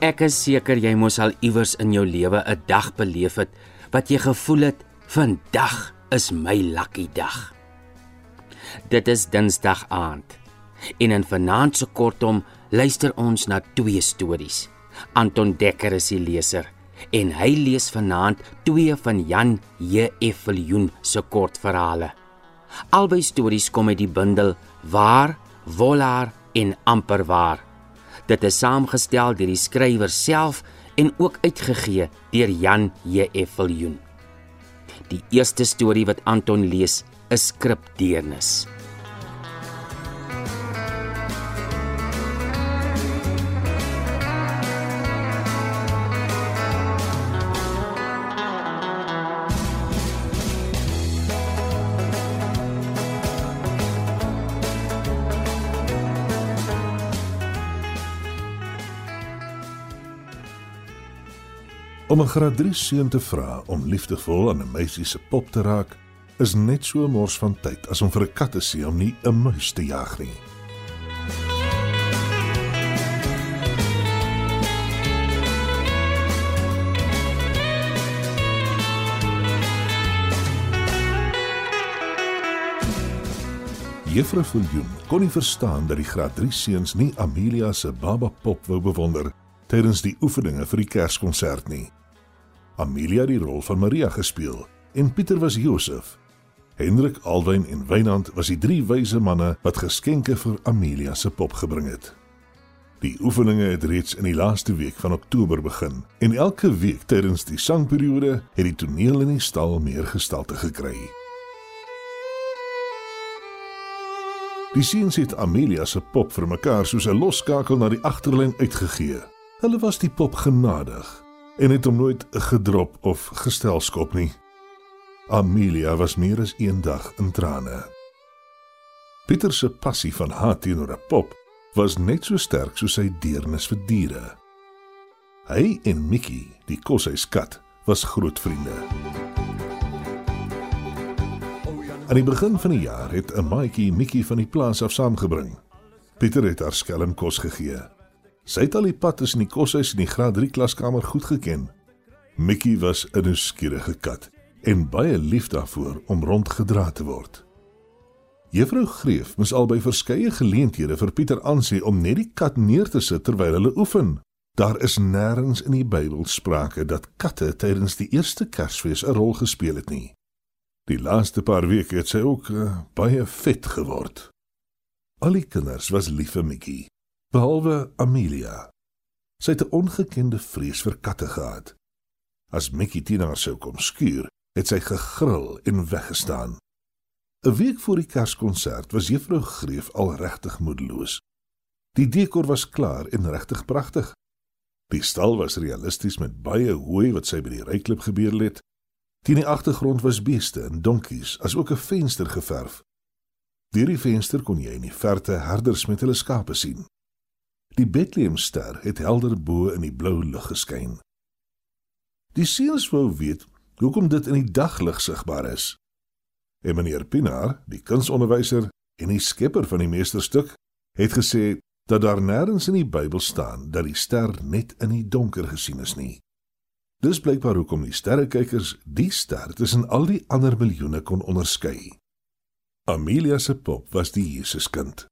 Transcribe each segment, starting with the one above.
Ek is seker jy moes al iewers in jou lewe 'n dag beleef het wat jy gevoel het vandag is my lucky dag. Dit is Dinsdag aand. En in vanaand se kortom luister ons na twee stories. Anton Dekker is die leser en hy lees vanaand twee van Jan J.F. Viljoen se kortverhale. Albei stories kom uit die bundel Waar, Wolaar en amper waar. Dit is saamgestel deur die skrywer self en ook uitgegee deur Jan J.F. Viljoen. Die eerste storie wat Anton lees is Skripdeernis. Om 'n graad 3 seun te vra om liefdevol aan 'n meisie se pop te raak, is net so 'n mors van tyd as om vir 'n kat te sê om nie 'n muis te jag nie. Juffrou Viljoen kon nie verstaan dat die graad 3 seuns nie Amelia se baba pop wou bewonder tydens die oefeninge vir die Kerskonsert nie. Amelia die rol van Maria gespeel en Pieter was Josef. Hendrik, Alwyn en Wynand was die drie wyse manne wat geskenke vir Amelia se pop gebring het. Die oefeninge het reeds in die laaste week van Oktober begin en elke week tydens die sangperiode het die toneel in die stal meer gestalte gekry. Die seuns het Amelia se pop vir mekaar soos 'n losskakel na die agterlyn uitgegee. Hulle was die pop genadig en het hom nooit gedrop of gestelskop nie. Amelia was meer as een dag in trane. Pieter se passie van haat teenoor 'n pop was net so sterk soos sy deernis vir diere. Hy en Mickey, die koshuiskat, was groot vriende. Aan die begin van die jaar het 'n maatjie Mickey van die plaas af saamgebring. Pieter het haar skelm kos gegee. Sy het al die pad tussen die koshuis en die graad 3 klaskamer goed geken. Mickey was 'n nuuskierige kat en baie lief daarvoor om rondgedra te word. Juffrou Greef moes al by verskeie geleenthede vir Pieter aansê om net die kat neer te sit terwyl hulle oefen. Daar is nêrens in die Bybel sprake dat katte tydens die eerste Kersfees 'n rol gespeel het nie. Die laaste paar weke het sy ook uh, baie vet geword. Al die kinders was lief vir Mickey behalwe Amelia. Sy het 'n ongekende vrees vir katte gehad. As Mickey Tina sou kom skuur, het sy gegril en weggestaan. 'n Week voor die Kerskonsert was Juffrou Greef al regtig moedeloos. Die dekor was klaar en regtig pragtig. Die stal was realisties met baie hooi wat sy by die ryklip gebeur het. Teen die agtergrond was beeste en donkies, asook 'n venster geverf. Deur die venster kon jy in die verte herders met hulle skape sien. Die Bethlehemster het helder bo in die blou lug geskyn. Die seuns wou weet hoekom dit in die daglig sigbaar is. En meneer Pinaar, die kunsonderwyser en die skepper van die meesterstuk, het gesê dat daar nêrens in die Bybel staan dat die ster net in die donker gesien is nie. Dis blykbaar hoekom die sterrekykers die ster tussen al die ander miljoene kon onderskei. Amelia se pop was die Jesuskind.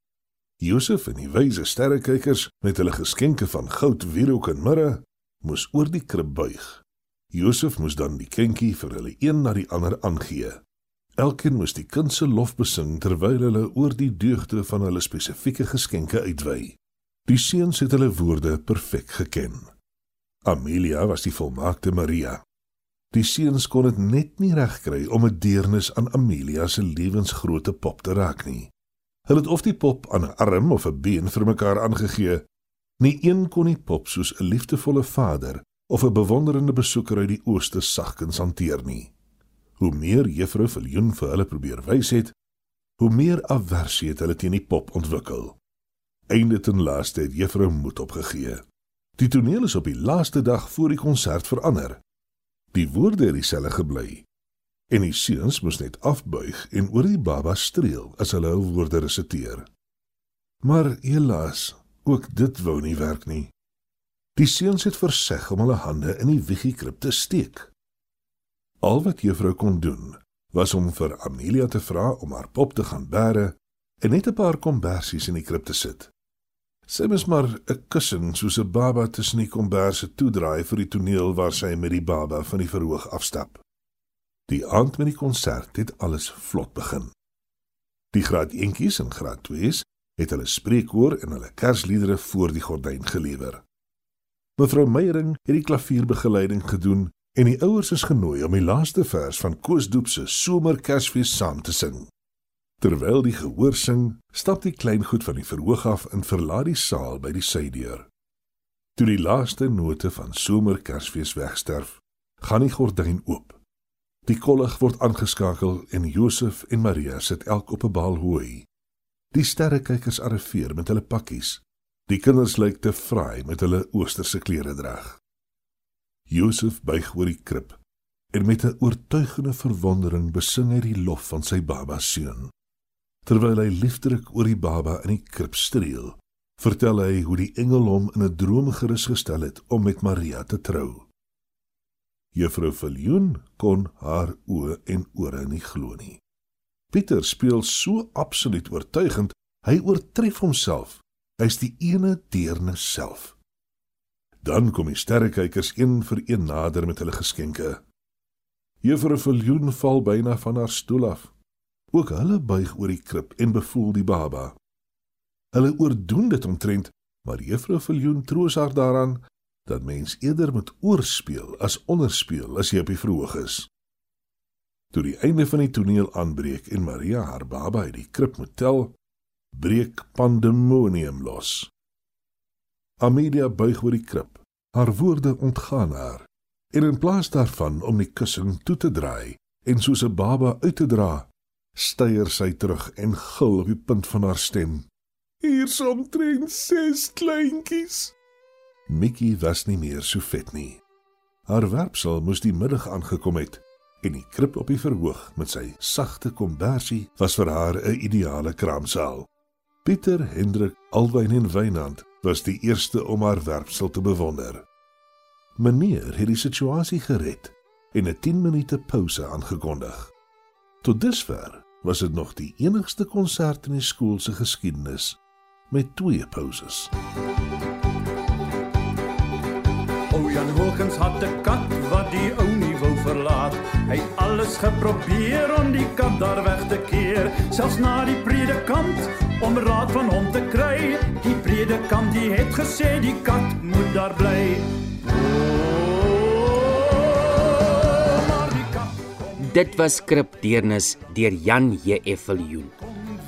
Josef en die wyse sterrekykers met hulle geskenke van goud, wierook en mirre moes oor die krib buig. Josef moes dan die kindjie vir hulle een na die ander aangee. Elkeen moes die kind se lof besing terwyl hulle oor die deugde van hulle spesifieke geskenke uitwy. Die seuns het hulle woorde perfek geken. Amelia was die volmaakte Maria. Die seuns kon dit net nie regkry om 'n deernis aan Amelia se lewensgrootte pop te raak nie. Hulle het of die pop aan 'n arm of 'n been vir mekaar aangegee. Nie een kon die pop soos 'n liefdevolle vader of 'n bewonderende besoeker uit die ooste sagkens hanteer nie. Hoe meer juffrou Viljoen vir hulle probeer wys het, hoe meer aversie het hulle teen die pop ontwikkel. Einde ten laaste het juffrou moed opgegee. Die toneel is op die laaste dag voor die konsert verander. Die woorde het dieselfde gebly, en die seuns moes net afbuig en oor die baba streel as hulle hul woorde resiteer. Maar helaas, ook dit wou nie werk nie. Die seuns het verseg om hulle hande in die wiegiekrib te steek. Al wat juffrou kon doen, was om vir Amelia te vra om haar pop te gaan bære en net 'n paar kombersies in die krib te sit. Sy moes maar 'n kussing soos 'n baba tussen die komberse toedraai vir die toneel waar sy met die baba van die verhoog afstap. Die aand met die konsert het alles vlot begin. Die graad 1tjies en graad 2s het hulle spreekhoor en hulle kersliedere voor die gordyn gelewer. Mevrou Meyering het die klavierbegeleiding gedoen en die ouers is genooi om die laaste vers van Koos Doep se Somerkersfees saam te sing. Terwyl die gehoor sing, stap die klein goed van die verhoog af en verlaat die saal by die sydeur. Toe die laaste note van Somerkersfees wegsterf, gaan die gordyn oop. Die kollig word aangeskakel en Josef en Maria sit elk op 'n balhooi. Die sterrekykers arriveer met hulle pakkies Die kinders lyk te vry met hulle oosterse klere drag. Josef buig oor die krib en met 'n oortuigende verwondering besing hy die lof van sy baba seun. Terwyl hy liefdelik oor die baba in die krib streel, vertel hy hoe die engel hom in 'n droom gerus gestel het om met Maria te trou. Juffrou Viljoen kon haar oë en ore nie glo nie. Pieter speel so absoluut oortuigend, hy oortref homself Hy's die ene deernis self. Dan kom die sterrekykers een vir een nader met hulle geskenke. Juffrou Viljoen val byna van haar stoel af. Ook hulle buig oor die krib en bevoel die baba. Hulle oordoen dit omtrent, maar Juffrou Viljoen troos haar daaraan dat mens eerder moet oorspeel as onderspeel as jy op die verhoog is. Toe die einde van die toneel aanbreek en Maria haar baba uit die krib moet tel, breek pandemonium los. Amelia buig oor die krib. Haar woorde ontgaan haar. En in plaas daarvan om die kussing toe te draai en soos 'n baba uit te dra, styer sy terug en gil op die punt van haar stem. Hier somtrent ses kleintjies. Mickey was nie meer so vet nie. Haar werpsel moes die middag aangekom het en die krib op die verhoog met sy sagte kombersie was vir haar 'n ideale kraamsaal. Pieter Hendrik Alwyn en Wynand was die eerste om haar werpsel te bewonder. Meneer het die situasie gered en 'n 10 minute pouse aangekondig. Tot dusver was dit nog die enigste konsert in die skool se geskiedenis met twee pauses. O Jan Hawkins had 'n kat wat die ou nie wou verlaat. Hy het alles geprobeer om die kat daar weg te keer, selfs na die predikant om raad van hom te kry. Die predikant die het gesê die kat moet daar bly. Dit was skripteernis deur Jan J.F. Viljoen.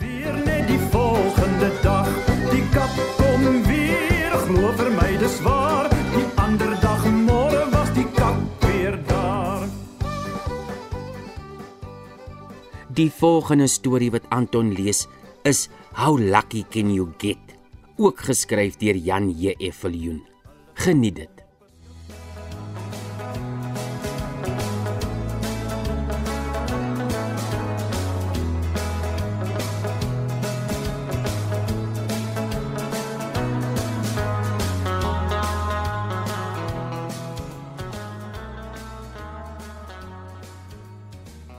Weer net die volgende dag, die kat kom weer, glo vir my dis waar. Die volgende storie wat Anton lees is How Lucky Can You Get, ook geskryf deur Jan J.F. Viljoen. Geniet dit.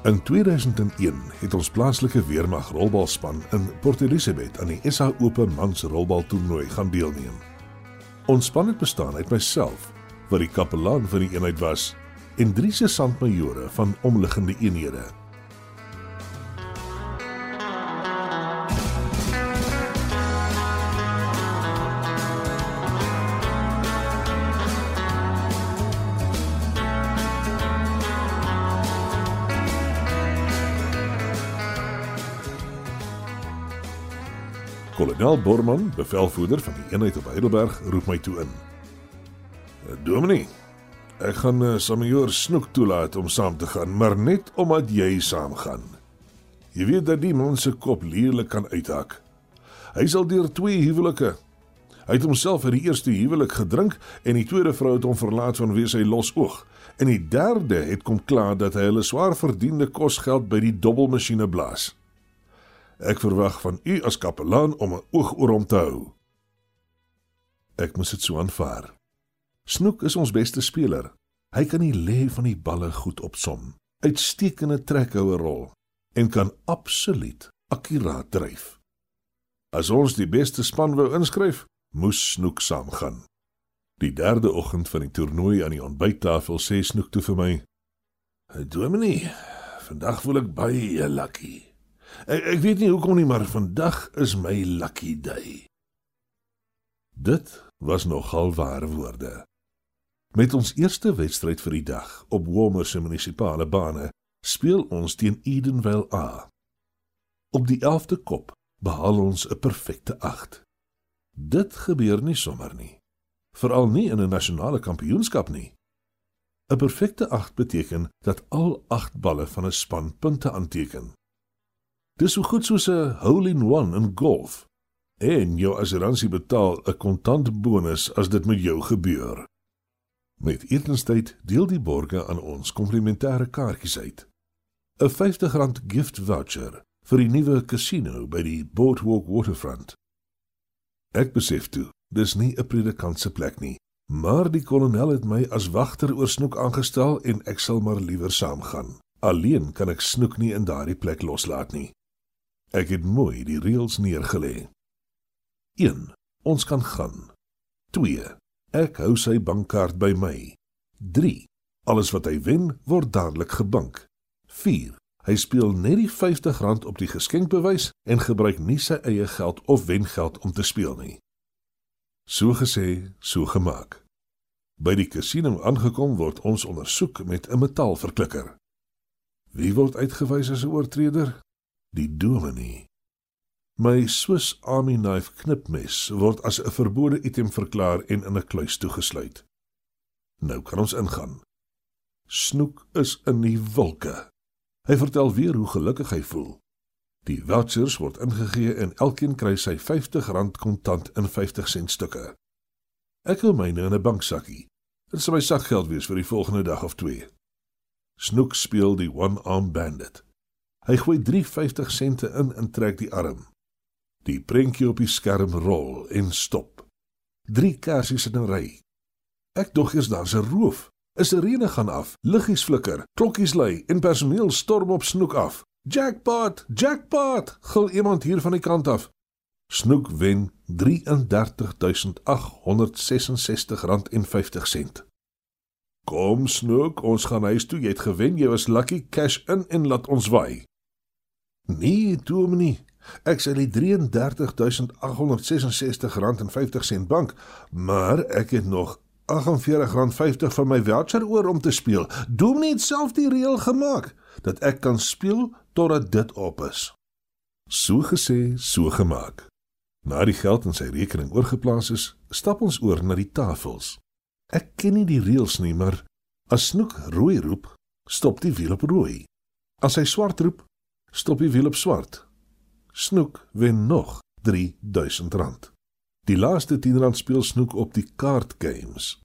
In 2001 het ons plaaslike weermag rolbalspan in Port Elizabeth aan die SA Open Mans rolbaltoernooi gaan deelneem. Ons span het bestaan uit myself, wat die kapelaan van die eenheid was, en drie sergeantmajore van omliggende eenhede. Kolonel Borman, bevelvoerder van die eenheid op Heidelberg, roep my toe in. "Eh, Dominee, ek gaan uh, Samuel Snoek toelaat om saam te gaan, maar net omdat jy saamgaan. Jy weet dat die man se kop leerlik kan uithak. Hy sal deur twee huwelike. Hy het homself uit die eerste huwelik gedrink en die tweede vrou het hom verlaat vanweë sy los oog. En die derde het kom klaar dat hy hulle swaar verdiende kosgeld by die dobbelmasjiene blaas. Ek verwag van u as kapelaan om 'n oog oor hom te hou. Ek moet dit so aanvaar. Snoek is ons beste speler. Hy kan die lê van die balle goed opsom. Uitstekende trekhouer rol en kan absoluut akkuraat dryf. As ons die beste span wou inskryf, moes Snoek saamgaan. Die derde oggend van die toernooi aan die ontbyttafel sê Snoek toe vir my: "Dominee, vandag voel ek baie lucky. Ek ek weet nie hoekom nie, maar vandag is my lucky day." Dit was nogal ware woorde. Met ons eerste wedstryd vir die dag op Womer se munisipale bane speel ons teen Edenvale A. Op die 11de kop behaal ons 'n perfekte 8. Dit gebeur nie sommer nie. Veral nie in 'n nasionale kampioenskap nie. 'n Perfekte 8 beteken dat al 8 balle van 'n span punte aanteken. Dis so goed soos 'n hole in one in golf. En jou assuransie betaal 'n kontant bonus as dit met jou gebeur. Met etenstyd deel die borgers aan ons komplementêre kaartjies uit. 'n R50 gift voucher vir die nuwe casino by die Boardwalk Waterfront. Ek besef toe, dis nie 'n predikant se plek nie, maar die kolonel het my as wagter oor Snoek aangestel en ek sal maar liewer saamgaan. Alleen kan ek Snoek nie in daardie plek loslaat nie. Ek het mooi die reëls neergelê. 1. Ons kan gaan. 2. Ek hou sy bankkaart by my. 3. Alles wat hy wen, word dadelik gebank. 4. Hy speel net die R50 op die geskenkbewys en gebruik nie sy eie geld of wengeld om te speel nie. So gesê, so gemaak. By die kasino aangekom word ons ondersoek met 'n metaalverklikker. Wie word uitgewys as 'n oortreder? Die dominee. My Swiss Army knife knipmes word as 'n verbode item verklaar en in 'n kluis toegesluit. Nou kan ons ingaan. Snoek is in die wolke. Hy vertel weer hoe gelukkig hy voel. Die vouchers word ingegee en elkeen kry sy R50 kontant in 50 sent stukke. Ek hou myne in 'n banksakkie. Dit sal my sakgeld wees vir die volgende dag of twee. Snoek speel die one-arm bandit. Hy gooi 350 sente in en trek die arm. Die prentjie op die skerm rol en stop. Drie kersies in 'n ry. Ek dog eers daar's 'n roof. 'n Sirene gaan af, liggies flikker, klokkies lui en personeel storm op Snoek af. Jackpot, jackpot, gil iemand hier van die kant af. Snoek wen R33866.50. Kom Snoek, ons gaan huis toe. Jy het gewen. Jy was lucky cash in en laat ons waai. Nee, Dominie. Ek sê die R33866.50 bank, maar ek het nog R48.50 van my voucher oor om te speel. Dominee het self die reël gemaak dat ek kan speel totdat dit op is. So gesê, so gemaak. Na die geld in sy rekening oorgeplaas is, stap ons oor na die tafels. Ek ken nie die reëls nie, maar as Snoek rooi roep, stop die wiel op rooi. As hy swart roep, stop die wiel op swart. Snoek wen nog R3000. Die laaste 10 rand speel Snoek op die kaart games.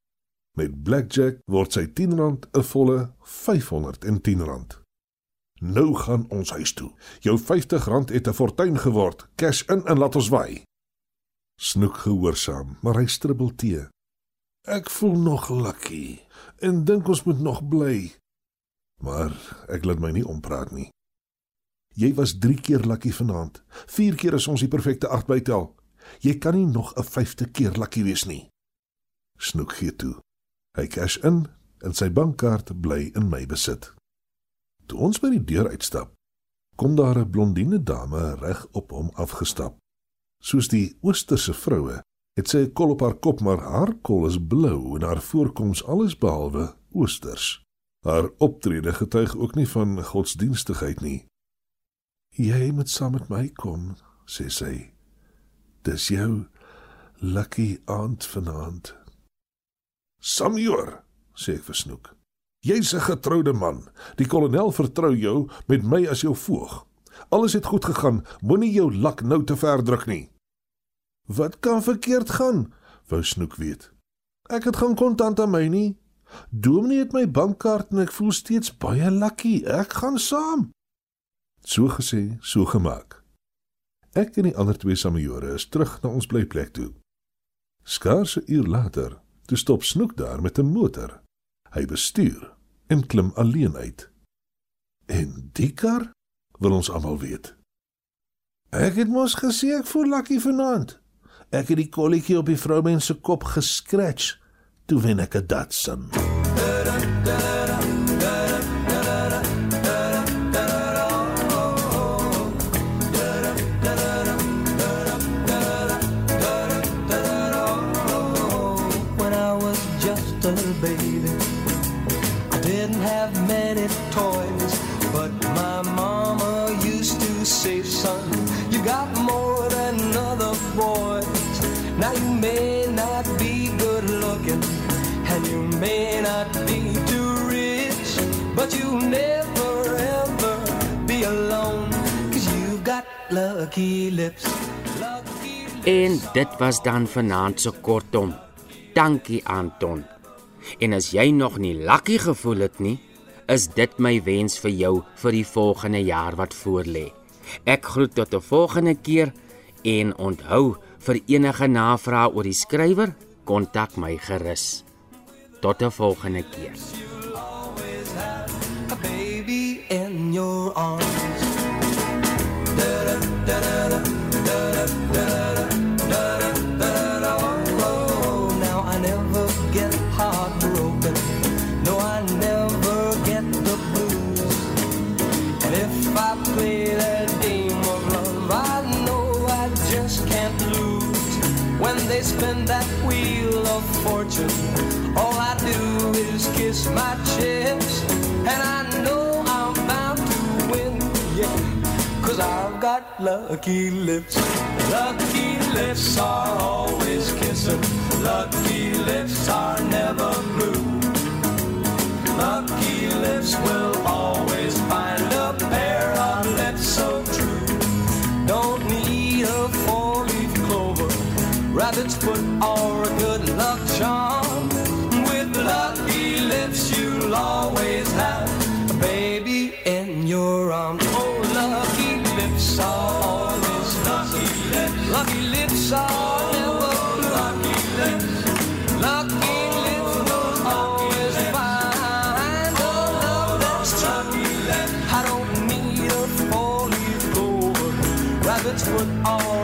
Met blackjack word sy 10 rand 'n volle 510 rand. Nou gaan ons huis toe. Jou 50 rand het 'n fortuin geword. Cash in en laat ons waai. Snoek gehoorsaam, maar hy stribbel te. Ek voel nog lucky en dink ons moet nog bly. Maar ek laat my nie ompraat nie. Jy was 3 keer lucky vanaand. 4 keer is ons die perfekte 8 bytel. Jy kan nie nog 'n 5de keer lucky wees nie. Snoek gee toe. Hy cash in en sy bankkaart bly in my besit. Toe ons by die deur uitstap, kom daar 'n blondine dame reg op hom afgestap. Soos die oosterse vroue, het sy 'n kol op haar kop, maar haar kol is blou en haar voorkoms alles behalwe oosters. Haar optrede getuig ook nie van godsdienstigheid nie. "Jy moet saam met my kom," sê sy. Dis jou lucky aand vanaand. Samuel, sê ek vir Snoek. Jy's 'n getroude man. Die kolonel vertrou jou met my as jou voog. Alles het goed gegaan. Moenie jou lak nou te ver druk nie. Wat kan verkeerd gaan? Wou Snoek weet. Ek het gaan kontant aan my nie. Dominee het my bankkaart en ek voel steeds baie lucky. Ek gaan saam. So gesê, so gemaak. Ek en die ander twee samejore is terug na ons blyplek toe. Skaars 'n uur later Toe stop Snoek daar met 'n motor. Hy bestuur en klim alleen uit. En die kar wil ons almal weet. Ek het mos gesê ek voel lucky vanaand. Ek het die kolletjie op die vroumens se kop gescratch toe wen ek 'n Datsun. when may not be good looking, and you may not be too rich, but you'll never ever be alone, cause you've got lucky lips. Lucky lips. En dit was dan vanaand se kortom. Dankie Anton. En as jy nog nie lucky gevoel het nie, is dit my wens vir jou vir die volgende jaar wat voorlê. Ek groet tot 'n volgende keer en onthou vir enige navrae oor die skrywer, kontak my gerus. Tot 'n volgende keer. a baby in your arms. Yeah. Cause I've got lucky lips. Lucky lips are always kissing. Lucky lips are never blue. Lucky lips will always find a pair of lips so true. Don't need a four-leaf clover, rabbit's foot, or a good luck charm. With lucky lips, you'll always have a baby in your arms. Oh, lucky lips are always